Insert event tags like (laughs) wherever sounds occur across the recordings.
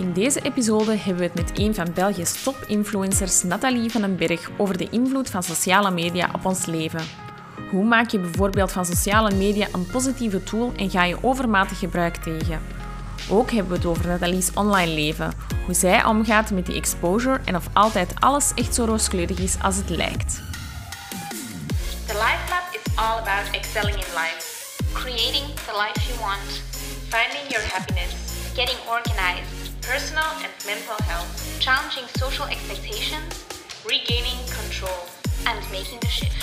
In deze episode hebben we het met een van België's top-influencers, Nathalie van den Berg, over de invloed van sociale media op ons leven. Hoe maak je bijvoorbeeld van sociale media een positieve tool en ga je overmatig gebruik tegen? Ook hebben we het over Nathalie's online leven, hoe zij omgaat met die exposure en of altijd alles echt zo rooskleurig is als het lijkt. The Life Lab is all about excelling in life, creating the life you want, finding your happiness, getting organized, personal and mental health, challenging social expectations, regaining control, and making the shift.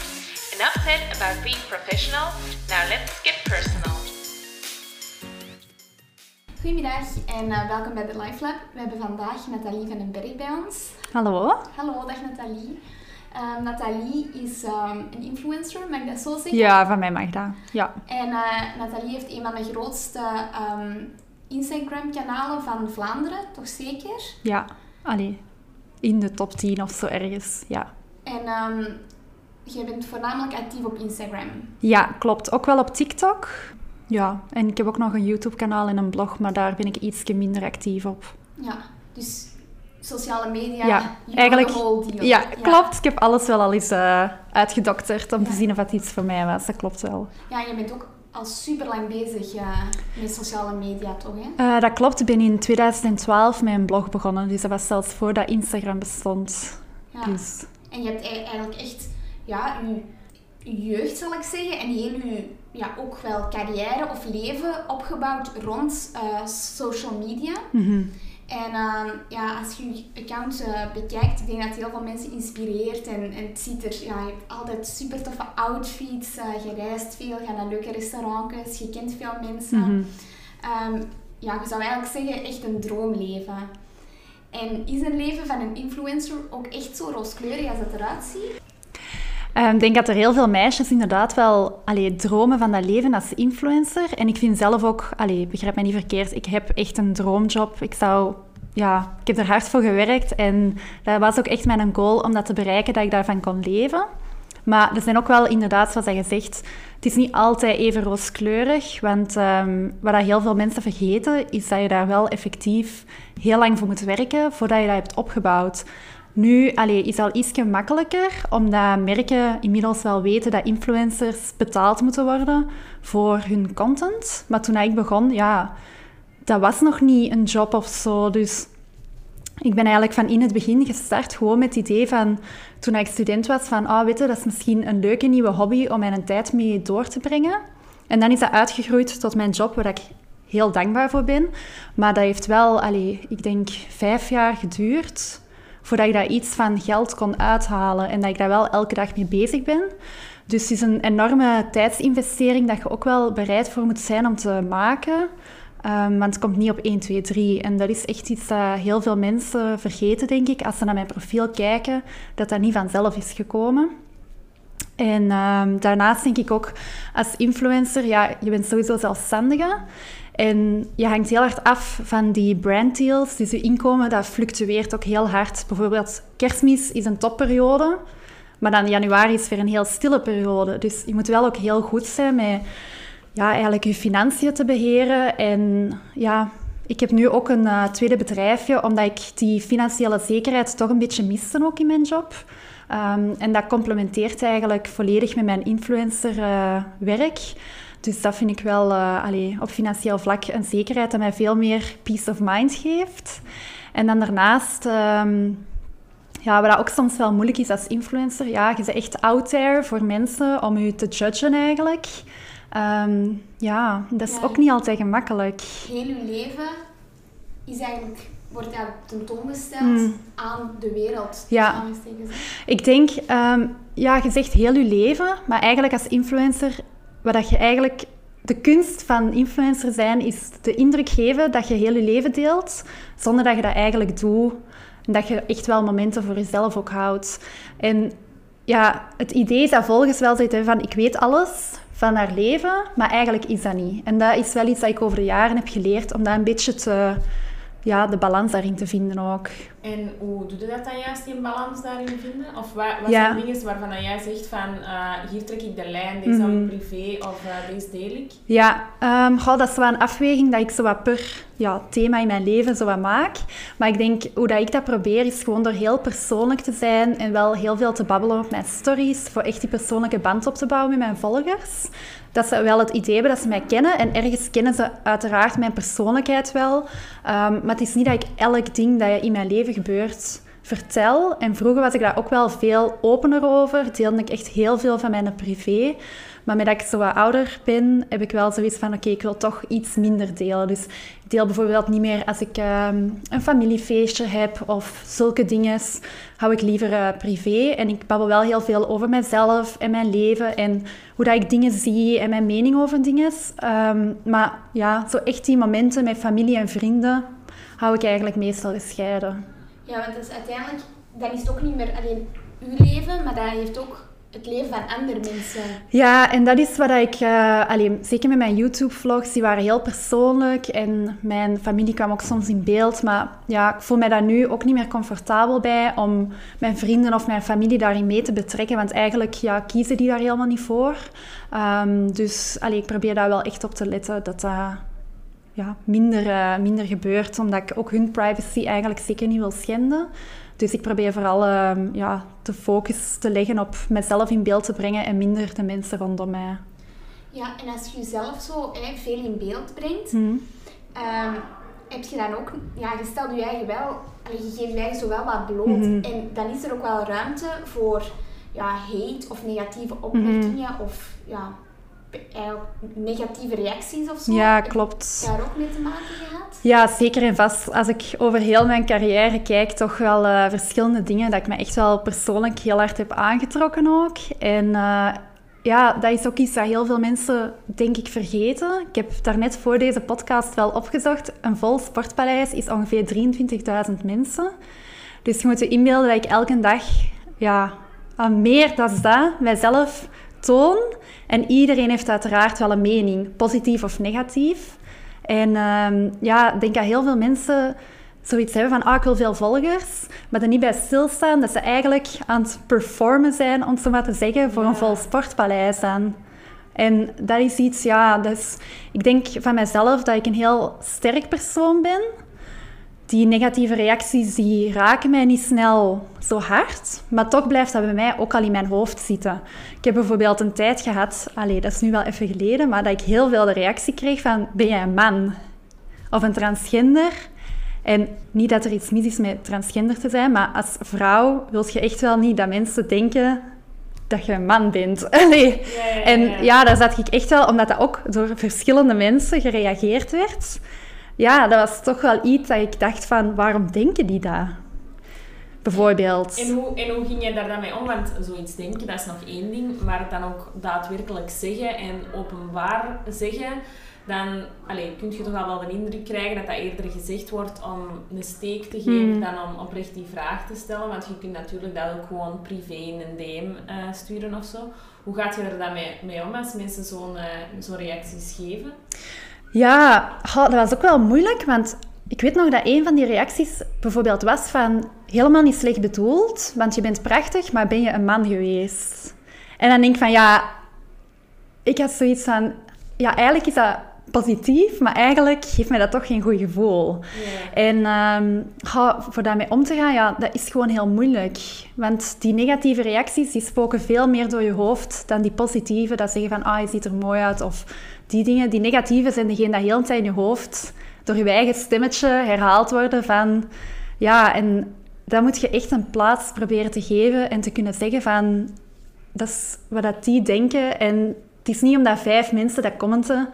Enough said about being professional, now let's get personal. Goedemiddag en uh, welkom bij de Life Lab. We hebben vandaag Nathalie van den Berg bij ons. Hallo. Hallo, dag Nathalie. Uh, Nathalie is um, een influencer, mag ik dat zo zeggen? Ja, van mij mag dat. Ja. En uh, Nathalie heeft een van de grootste um, Instagram-kanalen van Vlaanderen, toch zeker? Ja, allee, in de top 10 of zo ergens, ja. En um, jij bent voornamelijk actief op Instagram? Ja, klopt. Ook wel op TikTok. Ja, en ik heb ook nog een YouTube-kanaal en een blog, maar daar ben ik iets minder actief op. Ja, dus sociale media, ja, eigenlijk, ja, klopt. Ik heb alles wel al eens uh, uitgedokterd om ja. te zien of het iets voor mij was. Dat klopt wel. Ja, je bent ook al super lang bezig uh, met sociale media, toch? Hè? Uh, dat klopt. Ik ben in 2012 met een blog begonnen. Dus dat was zelfs voordat Instagram bestond. Ja. Dus. En je hebt eigenlijk echt ja, je jeugd, zal ik zeggen, en heel je ja, ook wel carrière of leven opgebouwd rond uh, social media. Mm -hmm. En uh, ja, als je je account uh, bekijkt, ik denk dat het heel veel mensen inspireert. En, en het ziet er, ja, je hebt altijd super toffe outfits. Uh, je reist veel, gaat naar leuke restaurants, je kent veel mensen. Mm -hmm. um, ja, je zou eigenlijk zeggen, echt een droomleven. En is een leven van een influencer ook echt zo rooskleurig als het eruit ziet? Ik um, denk dat er heel veel meisjes inderdaad wel allee, dromen van dat leven als influencer. En ik vind zelf ook, begrijp mij niet verkeerd, ik heb echt een droomjob. Ik zou, ja, ik heb er hard voor gewerkt en dat was ook echt mijn goal om dat te bereiken, dat ik daarvan kon leven. Maar er zijn ook wel inderdaad, zoals je zegt, het is niet altijd even rooskleurig. Want um, wat heel veel mensen vergeten, is dat je daar wel effectief heel lang voor moet werken voordat je dat hebt opgebouwd. Nu allee, is al iets makkelijker, omdat merken inmiddels wel weten dat influencers betaald moeten worden voor hun content. Maar toen ik begon, ja, dat was nog niet een job of zo. Dus ik ben eigenlijk van in het begin gestart gewoon met het idee van, toen ik student was, van, oh, weet je, dat is misschien een leuke nieuwe hobby om mijn tijd mee door te brengen. En dan is dat uitgegroeid tot mijn job, waar ik heel dankbaar voor ben. Maar dat heeft wel, allee, ik denk, vijf jaar geduurd voordat ik daar iets van geld kon uithalen en dat ik daar wel elke dag mee bezig ben. Dus het is een enorme tijdsinvestering dat je ook wel bereid voor moet zijn om te maken. Um, want het komt niet op 1, 2, 3. En dat is echt iets dat heel veel mensen vergeten, denk ik, als ze naar mijn profiel kijken, dat dat niet vanzelf is gekomen. En um, daarnaast denk ik ook, als influencer, ja, je bent sowieso zelfstandige. En je hangt heel hard af van die branddeals. Dus je inkomen dat fluctueert ook heel hard. Bijvoorbeeld kerstmis is een topperiode. Maar dan januari is weer een heel stille periode. Dus je moet wel ook heel goed zijn met ja, eigenlijk je financiën te beheren. En ja, ik heb nu ook een uh, tweede bedrijfje, omdat ik die financiële zekerheid toch een beetje miste ook in mijn job. Um, en dat complementeert eigenlijk volledig met mijn influencerwerk. Uh, dus dat vind ik wel uh, allee, op financieel vlak een zekerheid dat mij veel meer peace of mind geeft. En dan daarnaast, um, ja, wat ook soms wel moeilijk is als influencer, ja, je bent echt out there voor mensen om je te judgen eigenlijk. Um, ja, dat is ja. ook niet altijd gemakkelijk. Heel je leven is eigenlijk wordt ja, tentoongesteld mm. aan de wereld. Ja. Ik denk, um, ja, je zegt heel je leven, maar eigenlijk als influencer wat je eigenlijk... De kunst van influencer zijn is de indruk geven dat je heel je leven deelt, zonder dat je dat eigenlijk doet. En dat je echt wel momenten voor jezelf ook houdt. En ja, het idee is dat volgens wel zit van ik weet alles van haar leven, maar eigenlijk is dat niet. En dat is wel iets dat ik over de jaren heb geleerd, om dat een beetje te ja, de balans daarin te vinden ook. En hoe doe je dat dan juist, die balans daarin vinden? Of wat, wat ja. zijn dingen waarvan jij zegt van, uh, hier trek ik de lijn, deze mm -hmm. privé of uh, deze deel ik? Ja, um, goh, dat is wel een afweging dat ik zo wat per ja, thema in mijn leven zo wat maak. Maar ik denk, hoe dat ik dat probeer, is gewoon door heel persoonlijk te zijn en wel heel veel te babbelen op mijn stories, voor echt die persoonlijke band op te bouwen met mijn volgers. Dat ze wel het idee hebben dat ze mij kennen en ergens kennen ze uiteraard mijn persoonlijkheid wel. Ehm, maar het is niet dat ik elk ding dat in mijn leven gebeurt vertel. En vroeger was ik daar ook wel veel opener over. Deelde ik echt heel veel van mijn privé. Maar met dat ik zo wat ouder ben, heb ik wel zoiets van... Oké, ik wil toch iets minder delen. Dus ik deel bijvoorbeeld niet meer als ik ehm, een familiefeestje heb of zulke dingen. Hou ik liever uh, privé. En ik babbel wel heel veel over mezelf en mijn leven. En hoe dat ik dingen zie en mijn mening over dingen. Um, maar ja, zo echt die momenten met familie en vrienden... hou ik eigenlijk meestal gescheiden. Ja, want is uiteindelijk, dan is het ook niet meer alleen uw leven, maar dat heeft ook het leven van andere mensen. Ja, en dat is wat ik, uh, alleen, zeker met mijn YouTube-vlogs, die waren heel persoonlijk en mijn familie kwam ook soms in beeld. Maar ja, ik voel mij daar nu ook niet meer comfortabel bij om mijn vrienden of mijn familie daarin mee te betrekken, want eigenlijk ja, kiezen die daar helemaal niet voor. Um, dus allee, ik probeer daar wel echt op te letten dat dat ja, minder, uh, minder gebeurt, omdat ik ook hun privacy eigenlijk zeker niet wil schenden. Dus ik probeer vooral uh, ja, de focus te leggen op mezelf in beeld te brengen en minder de mensen rondom mij. Ja, en als je jezelf zo veel in beeld brengt, mm. heb je dan ook, ja, je stelt je eigen wel, je geeft je eigen zo wel wat bloot. Mhm. En dan is er ook wel ruimte voor ja, hate of negatieve opmerkingen mhm. of ja, negatieve reacties of zo. Ja, klopt. Heb je daar ook mee te maken gehad? Ja, zeker en vast. Als ik over heel mijn carrière kijk, toch wel uh, verschillende dingen dat ik me echt wel persoonlijk heel hard heb aangetrokken ook. En uh, ja, dat is ook iets dat heel veel mensen, denk ik, vergeten. Ik heb daarnet voor deze podcast wel opgezocht. Een vol sportpaleis is ongeveer 23.000 mensen. Dus je moet je inbeelden dat ik elke dag, ja, meer dan dat, mijzelf toon. En iedereen heeft uiteraard wel een mening, positief of negatief. En um, ja, ik denk dat heel veel mensen zoiets hebben van, ah, ik wil veel volgers, maar er niet bij stilstaan dat ze eigenlijk aan het performen zijn, om zo maar te zeggen, voor een vol sportpaleis aan. En dat is iets, ja, is, ik denk van mezelf dat ik een heel sterk persoon ben die negatieve reacties die raken mij niet snel zo hard, maar toch blijft dat bij mij ook al in mijn hoofd zitten. Ik heb bijvoorbeeld een tijd gehad, allez, dat is nu wel even geleden, maar dat ik heel veel de reactie kreeg van ben jij een man of een transgender? En niet dat er iets mis is met transgender te zijn, maar als vrouw wil je echt wel niet dat mensen denken dat je een man bent. (laughs) Allee. En ja, daar zat ik echt wel, omdat dat ook door verschillende mensen gereageerd werd ja, dat was toch wel iets dat ik dacht van, waarom denken die dat? Bijvoorbeeld. En hoe, en hoe ging je daar dan mee om? Want zoiets denken, dat is nog één ding. Maar het dan ook daadwerkelijk zeggen en openbaar zeggen, dan allez, kun je toch al wel de indruk krijgen dat dat eerder gezegd wordt om een steek te geven hmm. dan om oprecht die vraag te stellen. Want je kunt natuurlijk dat ook gewoon privé in een DM uh, sturen of zo. Hoe gaat je er dan mee, mee om als mensen zo'n uh, zo reacties geven? Ja, dat was ook wel moeilijk, want ik weet nog dat een van die reacties bijvoorbeeld was van helemaal niet slecht bedoeld, want je bent prachtig, maar ben je een man geweest? En dan denk ik van ja, ik had zoiets van, ja, eigenlijk is dat positief, maar eigenlijk geeft mij dat toch geen goed gevoel. En um, voor daarmee om te gaan, ja, dat is gewoon heel moeilijk. Want die negatieve reacties, die spoken veel meer door je hoofd dan die positieve, dat zeggen van, ah, je ziet er mooi uit, of die dingen, die negatieve zijn degene dat heel de tijd in je hoofd door je eigen stemmetje herhaald worden van ja, en dan moet je echt een plaats proberen te geven en te kunnen zeggen van dat is wat dat die denken en het is niet omdat vijf mensen dat commenten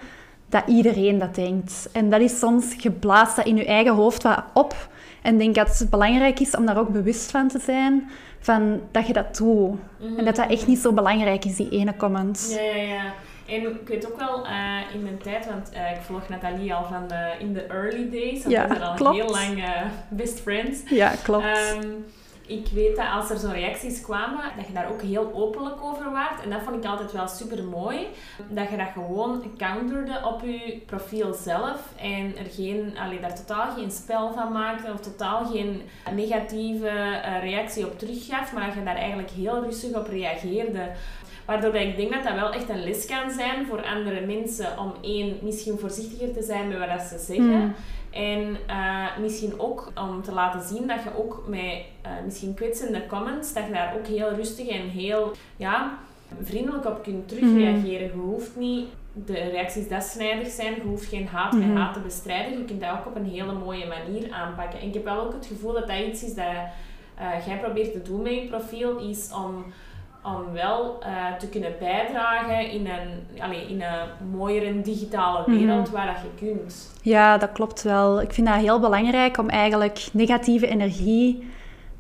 dat iedereen dat denkt. En dat is soms, je blaast dat in je eigen hoofd wat op en denk dat het belangrijk is om daar ook bewust van te zijn, van dat je dat doet. En dat dat echt niet zo belangrijk is, die ene comment. Ja, ja, ja. En ik weet ook wel uh, in mijn tijd, want uh, ik volg Nathalie al van de, in de early days. Want ja, we zijn al klopt. heel lang uh, best friends. Ja, klopt. Um, ik weet dat als er zo reacties kwamen, dat je daar ook heel openlijk over waart. En dat vond ik altijd wel super mooi. Dat je dat gewoon counterde op je profiel zelf. En er geen, allee, daar totaal geen spel van maakte. Of totaal geen negatieve reactie op teruggaf. Maar dat je daar eigenlijk heel rustig op reageerde. Waardoor dat ik denk dat dat wel echt een les kan zijn voor andere mensen om één, misschien voorzichtiger te zijn met wat dat ze zeggen. Mm. En eh, misschien ook om te laten zien dat je ook met uh, misschien kwetsende comments, dat je daar ook heel rustig en heel ja, vriendelijk op kunt terugreageren. Je hoeft niet de reacties desnijdig zijn, je hoeft geen haat met haat te bestrijden. Je kunt dat ook op een hele mooie manier aanpakken. En ik heb wel ook het gevoel dat dat iets is dat uh, jij probeert te doen met je profiel, is om om wel uh, te kunnen bijdragen in een, allez, in een mooiere digitale wereld waar dat je kunt. Ja, dat klopt wel. Ik vind dat heel belangrijk om eigenlijk negatieve energie,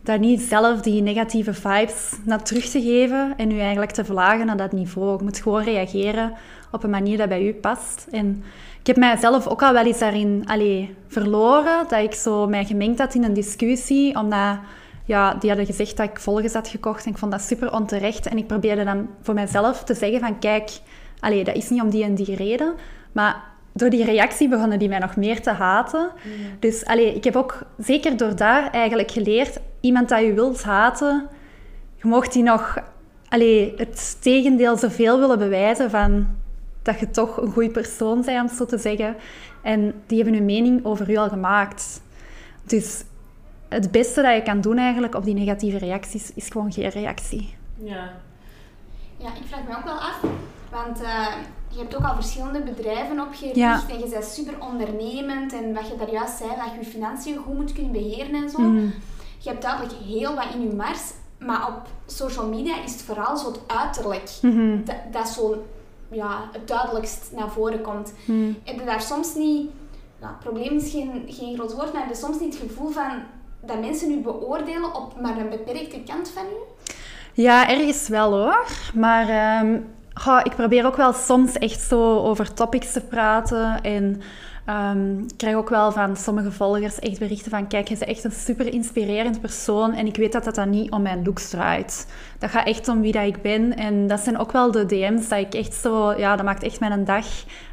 daar niet zelf die negatieve vibes naar terug te geven en u eigenlijk te verlagen naar dat niveau. Je moet gewoon reageren op een manier dat bij u past. En ik heb mijzelf ook al wel eens daarin allez, verloren, dat ik zo mij gemengd had in een discussie, omdat ja, die hadden gezegd dat ik volgens had gekocht en ik vond dat super onterecht. En ik probeerde dan voor mezelf te zeggen van kijk, allee, dat is niet om die en die reden, maar door die reactie begonnen die mij nog meer te haten. Dus allee, ik heb ook zeker door daar eigenlijk geleerd, iemand dat je wilt haten, je mocht die nog allee, het tegendeel zoveel willen bewijzen van dat je toch een goede persoon bent, om zo te zeggen. En die hebben hun mening over u al gemaakt. Dus het beste dat je kan doen eigenlijk op die negatieve reacties is gewoon geen reactie. Ja. Ja, ik vraag me ook wel af, want uh, je hebt ook al verschillende bedrijven opgericht en je bent super ondernemend en wat je daar juist zei, dat je je financiën goed moet kunnen beheren en zo. Mm. Je hebt duidelijk heel wat in je mars, maar op social media is het vooral zo het uiterlijk mm dat, dat zo ja, het duidelijkst naar voren komt. Mm. Heb je daar soms niet, ja, probleem is geen, geen groot woord, maar heb je soms niet het gevoel van dat mensen u beoordelen op maar een beperkte kant van u? Ja, ergens wel hoor. Maar um, ik probeer ook wel soms echt zo over topics te praten. En um, ik krijg ook wel van sommige volgers echt berichten van... Kijk, je bent echt een super inspirerend persoon. En ik weet dat dat dan niet om mijn looks draait. Dat gaat echt om wie dat ik ben. En dat zijn ook wel de DM's dat ik echt zo... Ja, dat maakt echt mijn dag.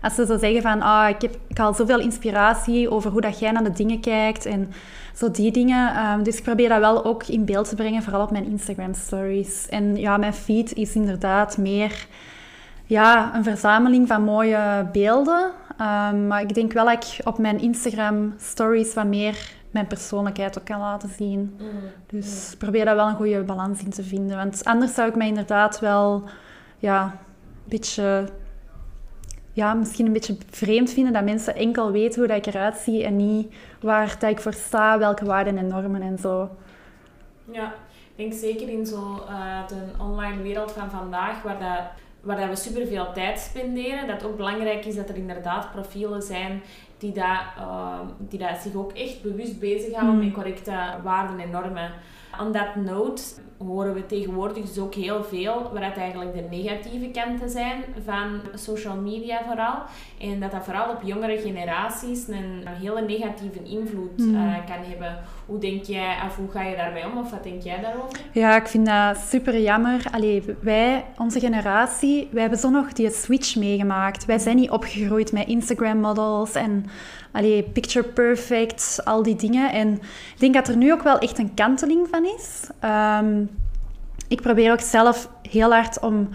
Als ze zo zeggen van... Ah, ik, heb, ik haal zoveel inspiratie over hoe dat jij naar de dingen kijkt. En zo die dingen. Um, dus ik probeer dat wel ook in beeld te brengen, vooral op mijn Instagram stories. En ja, mijn feed is inderdaad meer ja, een verzameling van mooie beelden. Um, maar ik denk wel dat ik op mijn Instagram stories wat meer mijn persoonlijkheid ook kan laten zien. Mm. Dus ik probeer daar wel een goede balans in te vinden. Want anders zou ik mij inderdaad wel ja, een beetje ja, misschien een beetje vreemd vinden dat mensen enkel weten hoe dat ik eruit zie en niet waar dat ik voor sta, welke waarden en normen en zo. Ja, ik denk zeker in zo uh, de online wereld van vandaag, waar, dat, waar we superveel tijd spenderen, dat het ook belangrijk is dat er inderdaad profielen zijn die, dat, uh, die dat zich ook echt bewust bezighouden mm. met correcte waarden en normen. On that note horen we tegenwoordig dus ook heel veel waar het eigenlijk de negatieve kanten zijn van social media vooral. En dat dat vooral op jongere generaties een, hele negatieve invloed hmm. uh, kan hebben. Hoe denk jij, of hoe ga je daarbij om, of wat denk jij daarover? Ja, ik vind dat super jammer. Allee, wij, onze generatie, wij hebben zo nog die switch meegemaakt. Wij zijn niet opgegroeid met Instagram-models en allee, picture perfect, al die dingen. En ik denk dat er nu ook wel echt een kanteling van is. Um, ik probeer ook zelf heel hard om...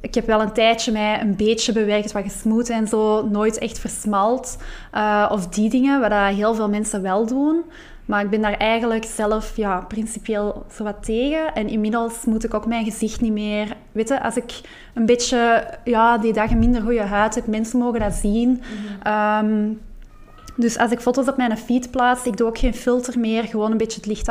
Ik heb wel een tijdje mij een beetje bewerkt, wat gesmoed en zo, nooit echt versmalt. Uh, of die dingen, wat heel veel mensen wel doen. Maar ik ben daar eigenlijk zelf ja, principieel zo wat tegen. En inmiddels moet ik ook mijn gezicht niet meer... Weet je, als ik een beetje ja, die dagen minder goede huid heb, mensen mogen dat zien. Mm dus als ik foto's op mijn feed plaats, ik doe ook geen filter meer, gewoon een beetje het licht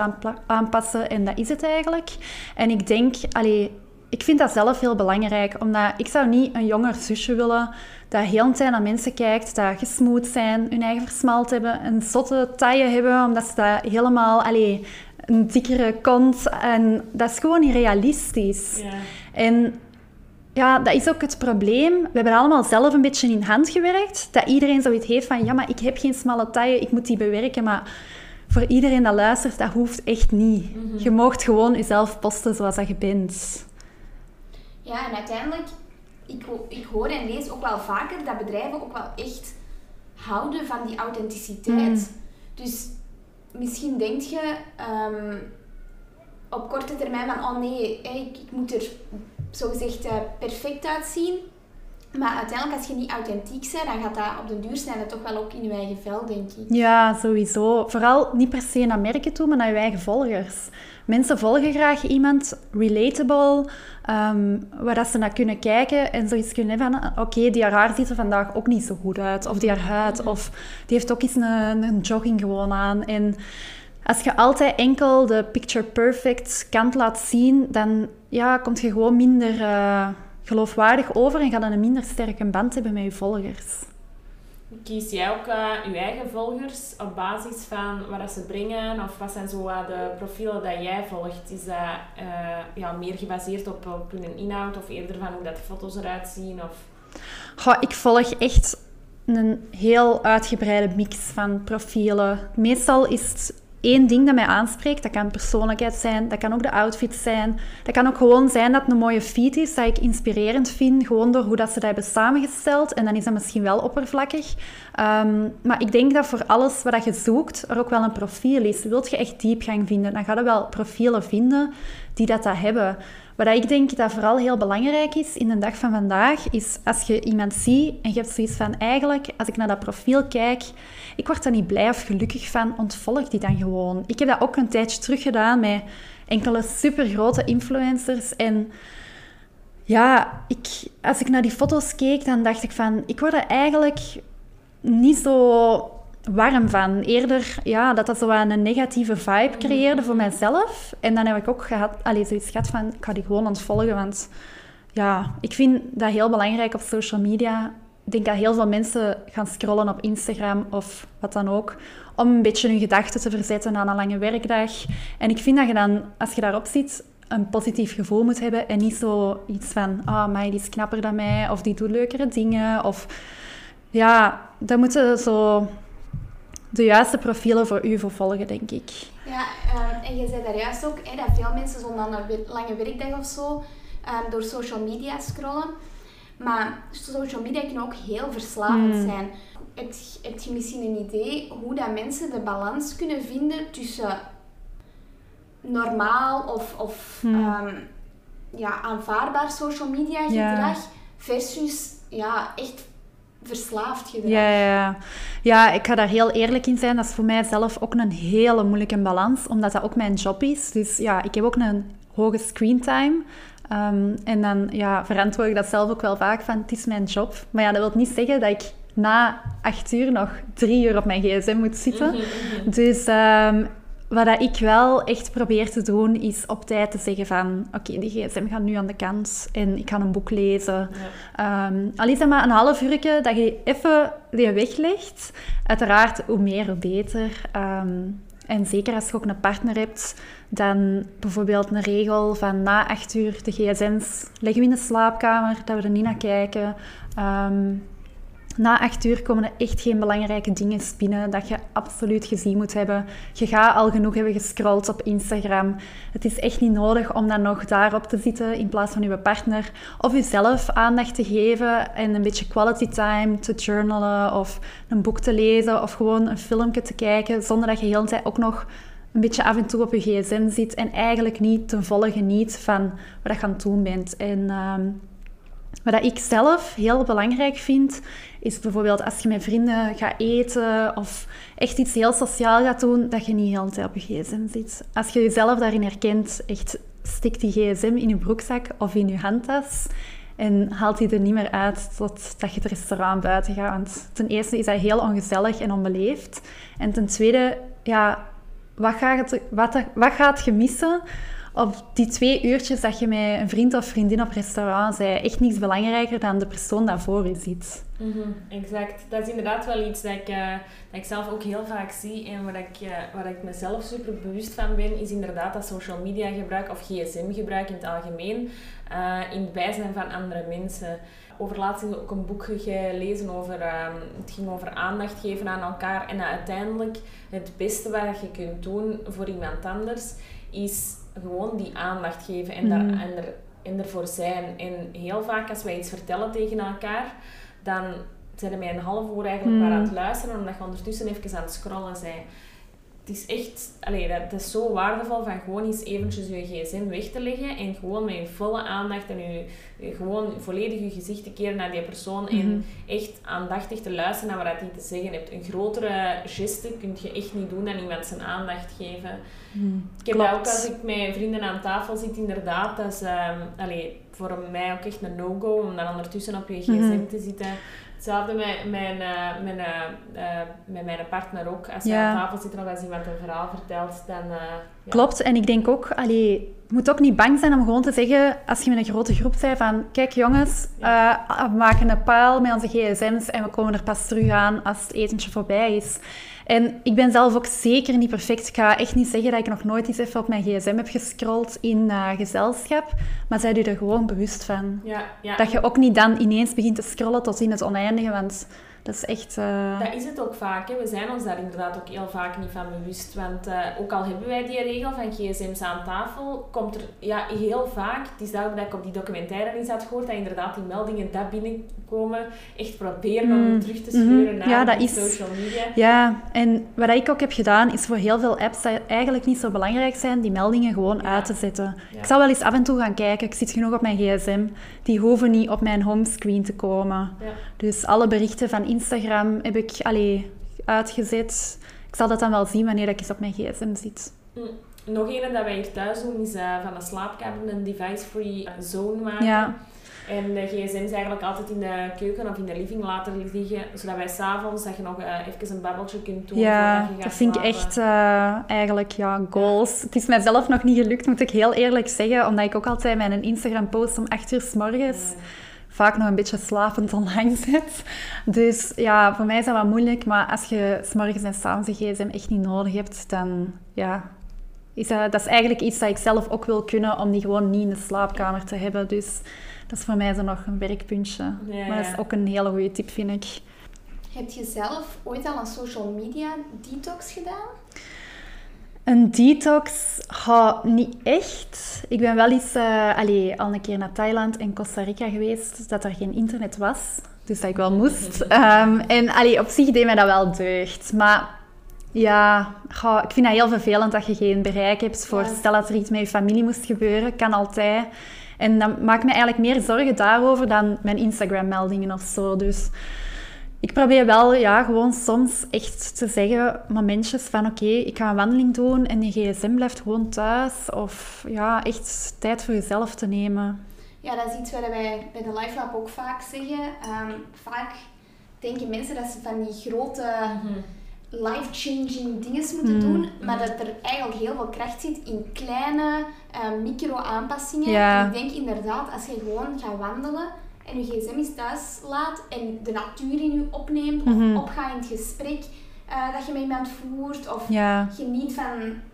aanpassen en dat is het eigenlijk. En ik denk, allee, ik vind dat zelf heel belangrijk, omdat ik zou niet een jonger zusje willen dat heel een tijd naar mensen kijkt, dat gesmoed zijn, hun eigen versmalt hebben, een zotte taille hebben, omdat ze dat helemaal, allee, een dikkere kont en dat is gewoon niet realistisch. Ja. En ja, dat is ook het probleem. We hebben allemaal zelf een beetje in hand gewerkt. Dat iedereen zoiets heeft van, ja, maar ik heb geen smalle taille, ik moet die bewerken. Maar voor iedereen dat luistert, dat hoeft echt niet. Mhm. Je moogt gewoon jezelf posten zoals dat je bent. Ja, en uiteindelijk, ik, ik hoor en lees ook wel vaker dat bedrijven ook wel echt houden van die authenticiteit. Mhm. Dus misschien denk je um, op korte termijn van, oh nee, ik, ik moet er zogezegd uh, perfect uitzien. Maar uiteindelijk, als je niet authentiek bent, dan gaat dat op de duur snijden toch wel ook in je eigen vel, denk ik. Ja, sowieso. Vooral niet per se naar merken toe, maar naar je eigen volgers. Mensen volgen graag iemand relatable, um, waar dat ze naar kunnen kijken en zoiets kunnen hebben van, oké, die haar ziet er vandaag ook niet zo goed uit. Of die haar huid, of die heeft ook eens een, een jogging gewoon aan. En als je altijd enkel de picture perfect kant laat zien, dan ja, komt je gewoon minder... Uh, geloofwaardig over en ga dan een minder sterke band hebben met je volgers. Kies jij ook uh, je eigen volgers op basis van wat ze brengen? Of wat zijn zo uh, de profielen dat jij volgt? Is dat uh, ja, meer gebaseerd op, op hun inhoud of eerder van hoe dat de foto's eruit zien? Of... Goh, ik volg echt een heel uitgebreide mix van profielen. Meestal is het één ding dat mij aanspreekt. Dat kan persoonlijkheid zijn, dat kan ook de outfit zijn. Dat kan ook gewoon zijn dat het een mooie feed is, dat ik inspirerend vind, gewoon door hoe dat ze dat hebben samengesteld. En dan is dat misschien wel oppervlakkig. Ehm, maar ik denk dat voor alles wat je zoekt, er ook wel een profiel is. Wilt je echt diepgang vinden, dan ga je wel profielen vinden die dat, dat hebben. Wat ik denk dat vooral heel belangrijk is in de dag van vandaag, is als je iemand ziet en je hebt zoiets van eigenlijk, als ik naar dat profiel kijk, ik word daar niet blij of gelukkig van, ontvolg die dan gewoon. Ik heb dat ook een tijdje terug gedaan met enkele supergrote influencers en ja, ik, als ik naar die foto's keek, dan dacht ik van, ik word er eigenlijk niet zo warm van. Eerder ja, dat dat zo een negatieve vibe creëerde voor mijzelf. En dan heb ik ook gehad, allez, zoiets gehad van, ik ga die gewoon ontvolgen. Want ja, ik vind dat heel belangrijk op social media. Ik denk dat heel veel mensen gaan scrollen op Instagram of wat dan ook, om een beetje hun gedachten te verzetten aan een lange werkdag. En ik vind dat je dan, als je daarop zit, een positief gevoel moet hebben en niet zo iets van, ah, oh, mij die is knapper dan mij, of die doet leukere dingen, of ja, dan moeten zo de juiste profielen voor u vervolgen, denk ik. Ja, ehm, en je zei daar juist ook hè, dat veel mensen een lange werkdag of zo um, door social media scrollen. Maar social media kan ook heel verslavend hmm. zijn. Heb, heb je misschien een idee hoe dat mensen de balans kunnen vinden tussen normaal of, of hmm. Ehm, ja, aanvaardbaar social media gedrag versus ja, echt verslaafd gedrag. Ja, ja, ja, ik ga daar heel eerlijk in zijn. Dat is voor mij zelf ook een hele moeilijke balans, omdat dat ook mijn job is. Dus ja, ik heb ook een hoge screentime. Um, en dan ja, verantwoord ik dat zelf ook wel vaak van, het is mijn job. Maar ja, dat wil niet zeggen dat ik na acht uur nog drie uur op mijn gsm moet zitten. Mhm, mhm. Dus um, wat ik wel echt probeer te doen, is op tijd te zeggen van... Oké, die gsm gaat nu aan de kant en ik ga een boek lezen. Ja. Ehm, al is dat maar een half uurtje dat je even die weglegt. Uiteraard, hoe meer, hoe beter. Ehm, en zeker als je ook een partner hebt, dan bijvoorbeeld een regel van na acht uur de gsm's leggen we in de slaapkamer, dat we er niet naar kijken. Um, na acht uur komen er echt geen belangrijke dingen spinnen dat je absoluut gezien moet hebben. Je gaat al genoeg hebben gescrolld op Instagram. Het is echt niet nodig om dan nog daarop te zitten in plaats van je partner. Of jezelf aandacht te geven en een beetje quality time te journalen of een boek te lezen of gewoon een filmpje te kijken zonder dat je de hele tijd ook nog een beetje af en toe op je gsm zit en eigenlijk niet ten volle geniet van wat je aan het doen bent. En ehm, wat ik zelf heel belangrijk vind, is bijvoorbeeld als je met vrienden gaat eten of echt iets heel sociaal gaat doen, dat je niet heel de tijd op je gsm zit. Als je jezelf daarin herkent, echt stik die gsm in je broekzak of in je handtas en haalt die er niet meer uit totdat je het restaurant buiten gaat. Want ten eerste is dat heel ongezellig en onbeleefd. En ten tweede, ja, wat gaat, wat, wat gaat je missen op die twee uurtjes dat je met een vriend of vriendin op restaurant bent, echt niets belangrijker dan de persoon dat voor je zit. Mm exact. Dat is inderdaad wel iets dat ik, uh, dat ik zelf ook heel vaak zie. En waar ik, uh, ik mezelf super bewust van ben, is inderdaad dat social media gebruik of gsm gebruik in het algemeen. Uh, in het bijzijn van andere mensen. Over laatst ook een boek gelezen over, ehm, het ging over aandacht geven aan elkaar. En dat uiteindelijk het beste wat je kunt doen voor iemand anders, is gewoon die aandacht geven en, daar, mhm. en, er, en ervoor zijn. En heel vaak als wij iets vertellen tegen elkaar, dan zijn wij een half uur eigenlijk maar aan het luisteren, omdat je ondertussen even aan het scrollen bent. Het is echt, allee, dat, dat is zo waardevol van gewoon eens eventjes je gsm weg te leggen en gewoon met je volle aandacht en je, gewoon volledig je gezicht te keren naar die persoon en Mhm. echt aandachtig te luisteren naar wat hij te zeggen hebt. Een grotere geste kun je echt niet doen dan iemand zijn aandacht geven. Ik heb dat ook als ik met vrienden aan tafel zit, inderdaad. Dat is allee, voor mij ook echt een no-go om dan ondertussen op je gsm Mhm. te zitten. Hetzelfde met mijn, eh, mijn, eh, eh, met mijn partner ook. Als Ja. aan tafel zitten of als iemand een verhaal vertelt, dan... eh, ja. Klopt, en ik denk ook, allee, je moet ook niet bang zijn om gewoon te zeggen, als je met een grote groep bent, van kijk jongens, we maken een paal met onze gsm's en we komen er pas terug aan als het etentje voorbij is. En ik ben zelf ook zeker niet perfect. Ik ga echt niet zeggen dat ik nog nooit eens even op mijn gsm heb gescrolld in eh, gezelschap, maar zij u er gewoon bewust van. Ja, ja. Dat je ook niet dan ineens begint te scrollen tot in het oneindige, want dat is echt... eh, Dat is het ook vaak. Hè. We zijn ons daar inderdaad ook heel vaak niet van bewust. Want eh, ook al hebben wij die regel van gsm's aan tafel, komt er ja, heel vaak, het is daarom dat ik op die documentaire eens had gehoord, dat inderdaad die meldingen dat binnenkomen, echt proberen om Mm, terug te sturen mhm. naar Ja, dat is- social media. Ja, en wat ik ook heb gedaan, is voor heel veel apps die eigenlijk niet zo belangrijk zijn, die meldingen gewoon Ja. uit te zetten. Ja. Ik zal wel eens af en toe gaan kijken. Ik zit genoeg op mijn gsm. Die hoeven niet op mijn homescreen te komen. Dus alle berichten van Instagram heb ik allee, uitgezet. Ik zal dat dan wel zien wanneer ik eens op mijn gsm zit. Mm. Nog een dat wij hier thuis doen, is eh, van de slaapkamer een device-free zone maken. Ja, En de gsm's eigenlijk altijd in de keuken of in de living laten liggen, zodat wij s'avonds dat je nog eh, even een babbeltje kunt doen ja dat vind ik echt eh, eigenlijk ja, goals. Het is mijzelf nog niet gelukt, moet ik heel eerlijk zeggen. Omdat ik ook altijd mijn Instagram post om 8 uur s morgens Ja. Vaak nog een beetje slapend online zit. Dus ja, voor mij is dat wat moeilijk. Maar als je s'morgens en s'avonds een gsm echt niet nodig hebt, dan ja... Is dat, dat is eigenlijk iets dat ik zelf ook wil kunnen, om die gewoon niet in de slaapkamer te hebben. Dus dat is voor mij zo nog een werkpuntje. Ja, Maar dat is ja. ook een hele goede tip, vind ik. Heb je zelf ooit al een social media detox gedaan? Een detox? Ga niet echt. Ik ben wel eens allee, al een keer naar Thailand en Costa Rica geweest, dat er geen internet was. Dus dat ik wel moest. (laughs) Ehm, en allee, op zich deed mij dat wel deugd. Maar ja, ik vind dat heel vervelend dat je geen bereik hebt voor... Ja. Stel dat er iets met je familie moest gebeuren, kan altijd. En dan maak ik me eigenlijk meer zorgen daarover dan mijn Instagram-meldingen of zo. Dus ik probeer wel ja, gewoon soms echt te zeggen, momentjes van oké, ik ga een wandeling doen en die gsm blijft gewoon thuis. Of ja, echt tijd voor jezelf te nemen. Ja, dat is iets wat wij bij de Life Lab ook vaak zeggen. Ehm, vaak denken mensen dat ze van die grote Mhm. life-changing dingen moeten Mm. doen, maar dat er eigenlijk heel veel kracht zit in kleine eh, micro-aanpassingen. Ja. Ik denk inderdaad, als je gewoon gaat wandelen en je gsm is thuis laat en de natuur in je opneemt, Mhm. of opgaat in het gesprek eh, dat je met iemand voert, of Ja. geniet van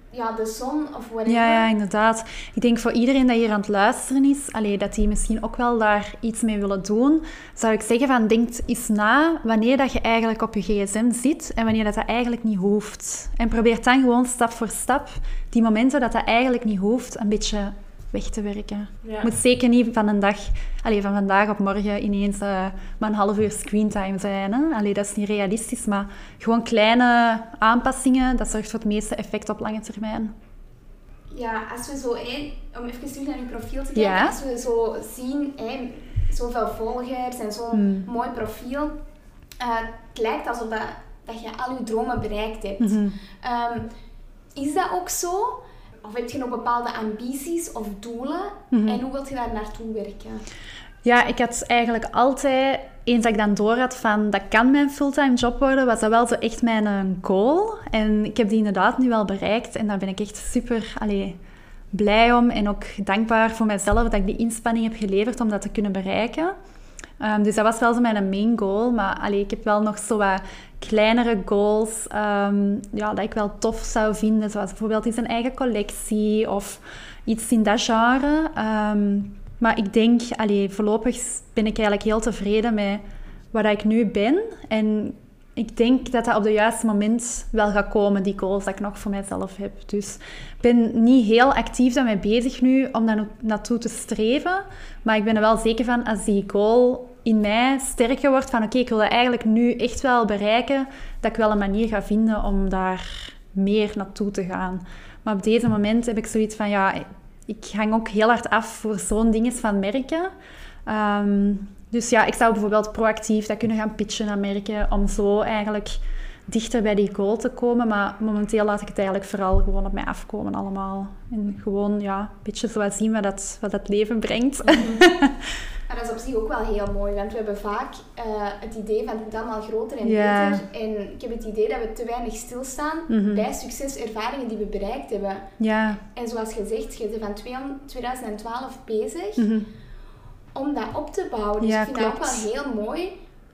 ja, de zon of whatever. Ja, ja, inderdaad. Ik denk voor iedereen dat hier aan het luisteren is, allee, dat die misschien ook wel daar iets mee willen doen, zou ik zeggen van denk eens na wanneer dat je eigenlijk op je gsm zit en wanneer dat, dat eigenlijk niet hoeft. En probeer dan gewoon stap voor stap die momenten dat dat eigenlijk niet hoeft een beetje weg te werken. Ja. Het moet zeker niet van een dag, allee, van vandaag op morgen ineens eh, maar een half uur screentime zijn. Hè? Allee, dat is niet realistisch, maar gewoon kleine aanpassingen, dat zorgt voor het meeste effect op lange termijn. Ja, als we zo, om even terug naar uw profiel te kijken, Ja. als we zo zien, hé, zoveel volgers en zo'n Hmm. mooi profiel, eh, het lijkt alsof dat, dat je al je dromen bereikt hebt. Mhm. Ehm, is dat ook zo? Of heb je nog bepaalde ambities of doelen? Mhm. En hoe wilt je daar naartoe werken? Ja, ik had eigenlijk altijd, eens dat ik dan door had van dat kan mijn fulltime job worden, was dat wel zo echt mijn eh, goal. En ik heb die inderdaad nu wel bereikt en daar ben ik echt super allee, blij om en ook dankbaar voor mezelf dat ik die inspanning heb geleverd om dat te kunnen bereiken. Ehm, dus dat was wel zo mijn main goal, maar allee, ik heb wel nog zo wat kleinere goals ehm, ja, dat ik wel tof zou vinden, zoals bijvoorbeeld iets een eigen collectie of iets in dat genre. Ehm, maar ik denk, allee, voorlopig ben ik eigenlijk heel tevreden met waar ik nu ben. En ik denk dat dat op het juiste moment wel gaat komen, die goals dat ik nog voor mijzelf heb. Dus ik ben niet heel actief daarmee bezig nu om daar naartoe te streven. Maar ik ben er wel zeker van, als die goal in mij sterker wordt, van oké, ik wil dat eigenlijk nu echt wel bereiken, dat ik wel een manier ga vinden om daar meer naartoe te gaan. Maar op deze moment heb ik zoiets van, ja, ik hang ook heel hard af voor zo'n dingen van merken. Ehm, dus ja, ik zou bijvoorbeeld proactief dat kunnen gaan pitchen naar merken om zo eigenlijk dichter bij die goal te komen. Maar momenteel laat ik het eigenlijk vooral gewoon op mij afkomen allemaal. En gewoon, ja, een beetje zo zien wat dat, wat dat leven brengt. (laughs) Maar dat is op zich ook wel heel mooi, want we hebben vaak uh, het idee van het allemaal groter en beter. En ik heb het idee dat we te weinig stilstaan mm bij succeservaringen die we bereikt hebben. Ja. En zoals gezegd, je bent van 2012 bezig mhm. om dat op te bouwen. Dus ja, ik vind klopt. dat ook wel heel mooi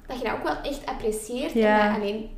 dat je dat ook wel echt apprecieert. En dat alleen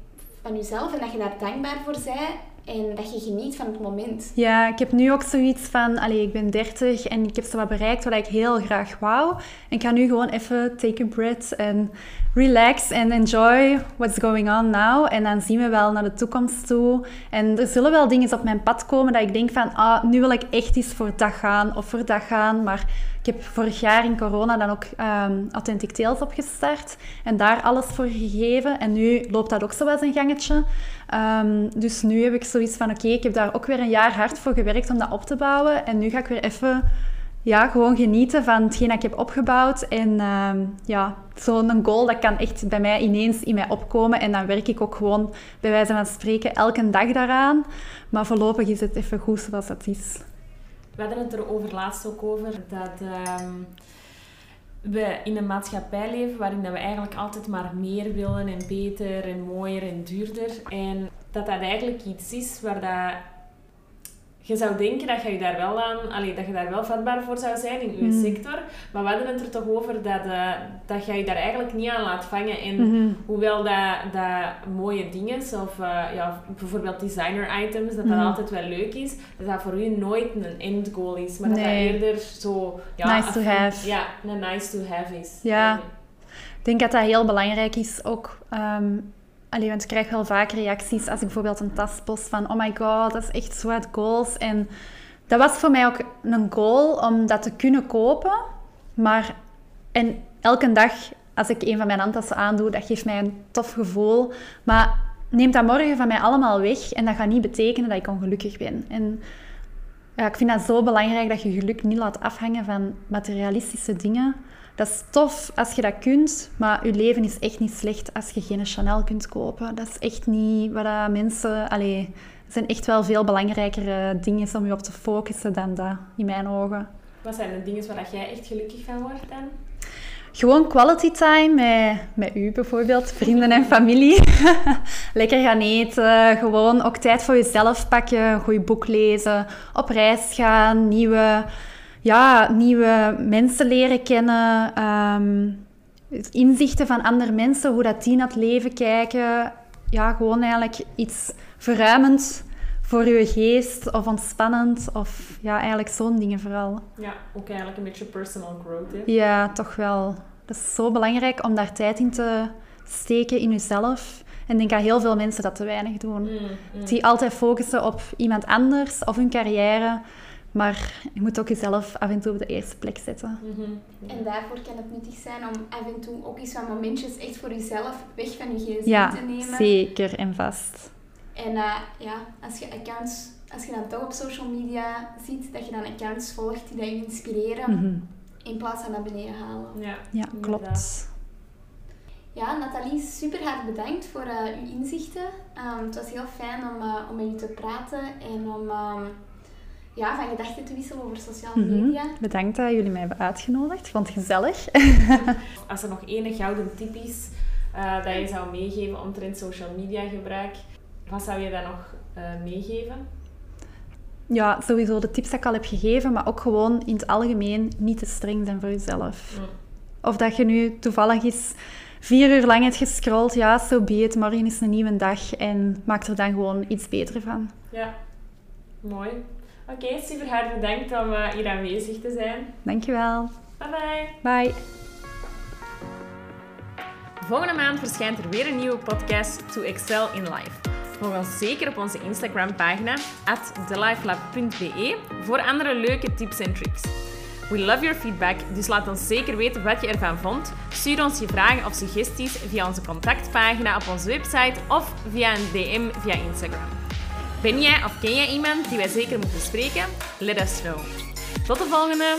van jezelf en dat je daar dankbaar voor bent en dat je geniet van het moment. Ja, ik heb nu ook zoiets van, allee, ik ben 30 en ik heb zo wat bereikt wat ik heel graag wou. En ik ga nu gewoon even take a breath en relax en enjoy what's going on now. En dan zien we wel naar de toekomst toe. En er zullen wel dingen op mijn pad komen dat ik denk van, ah, nu wil ik echt eens voor dat gaan of voor dat gaan. Maar ik heb vorig jaar in corona dan ook um, Authentic Tales opgestart en daar alles voor gegeven. En nu loopt dat ook zo wel een gangetje. Ehm, dus nu heb ik zoiets van, oké, ik heb daar ook weer een jaar hard voor gewerkt om dat op te bouwen. En nu ga ik weer even ja, gewoon genieten van hetgeen dat ik heb opgebouwd. En um, ja, zo'n goal, dat kan echt bij mij ineens in mij opkomen. En dan werk ik ook gewoon, bij wijze van spreken, elke dag daaraan. Maar voorlopig is het even goed zoals het is. We hadden het er over laatst ook over dat ehm, we in een maatschappij leven waarin we eigenlijk altijd maar meer willen en beter en mooier en duurder. En dat dat eigenlijk iets is waar dat je zou denken dat je daar wel aan, allee, dat je daar wel vatbaar voor zou zijn in je mm. sector. Maar we hadden het er toch over dat, uh, dat je je daar eigenlijk niet aan laat vangen. En mm-hmm. hoewel dat, dat mooie dingen, of uh, ja, bijvoorbeeld designer items, dat dat mm-hmm. altijd wel leuk is, dat dat voor u nooit een end goal is. Maar dat dat eerder zo... Ja, nice to have. Ja, een nice to have is. Ja. Ik denk dat dat heel belangrijk is, ook... Um, Allee, want ik krijg wel vaak reacties als ik bijvoorbeeld een tas post van oh my god, dat is echt sweat goals. En dat was voor mij ook een goal om dat te kunnen kopen. Maar en elke dag als ik een van mijn handtassen aandoe, dat geeft mij een tof gevoel. Maar neemt dat morgen van mij allemaal weg en dat gaat niet betekenen dat ik ongelukkig ben. En ja, ik vind dat zo belangrijk dat je geluk niet laat afhangen van materialistische dingen. Dat is tof als je dat kunt, maar je leven is echt niet slecht als je geen Chanel kunt kopen. Dat is echt niet wat mensen... Allee, er zijn echt wel veel belangrijkere dingen om je op te focussen dan dat, in mijn ogen. Wat zijn de dingen waar jij echt gelukkig van wordt dan? Gewoon quality time met, met u bijvoorbeeld, vrienden en familie. (laughs) Lekker gaan eten, gewoon ook tijd voor jezelf pakken, een goed boek lezen, op reis gaan, nieuwe ja, nieuwe mensen leren kennen, ehm, inzichten van andere mensen, hoe dat die naar het leven kijken. Ja, gewoon eigenlijk iets verruimend voor je geest of ontspannend of ja, eigenlijk zo'n dingen vooral. Ja, ook eigenlijk een beetje personal growth. Hè? Ja, toch wel. Dat is zo belangrijk om daar tijd in te steken in jezelf. En ik denk dat heel veel mensen dat te weinig doen. Mm, mm. Die altijd focussen op iemand anders of hun carrière. Maar je moet ook jezelf af en toe op de eerste plek zetten. Mhm. En daarvoor kan het nuttig zijn om af en toe ook eens wat momentjes echt voor jezelf weg van je gsm te nemen. Ja, zeker en vast. En uh, ja, als je accounts, als je dan toch op social media ziet, dat je dan accounts volgt die je inspireren, mhm. in plaats van naar beneden halen. Ja, ja klopt. Ja, Nathalie, super hard bedankt voor uh, uw inzichten. Um, het was heel fijn om, uh, om met u te praten en om... Um, ja, van gedachten te wisselen over sociale mhm. media. Bedankt dat jullie mij hebben uitgenodigd. Ik vond het gezellig. (laughs) Als er nog één gouden tip is uh, dat je zou meegeven omtrent social media gebruik, wat zou je dan nog uh, meegeven? Ja, sowieso de tips die ik al heb gegeven, maar ook gewoon in het algemeen niet te streng zijn voor jezelf. Of dat je nu toevallig eens vier uur lang hebt gescrolld, ja, zo so be it. Morgen is een nieuwe dag en maak er dan gewoon iets beter van. Ja, mooi. Oké, super hard bedankt om uh, hier aanwezig te zijn. Dankjewel. Bye bye. Bye. Volgende maand verschijnt er weer een nieuwe podcast To Excel in Life. Volg ons zeker op onze Instagram pagina at thelifelab.be voor andere leuke tips en tricks. We love your feedback, dus laat ons zeker weten wat je ervan vond. Stuur ons je vragen of suggesties via onze contactpagina op onze website of via een DM via Instagram. Ben jij of ken jij iemand die wij zeker moeten spreken? Let us know. Tot de volgende!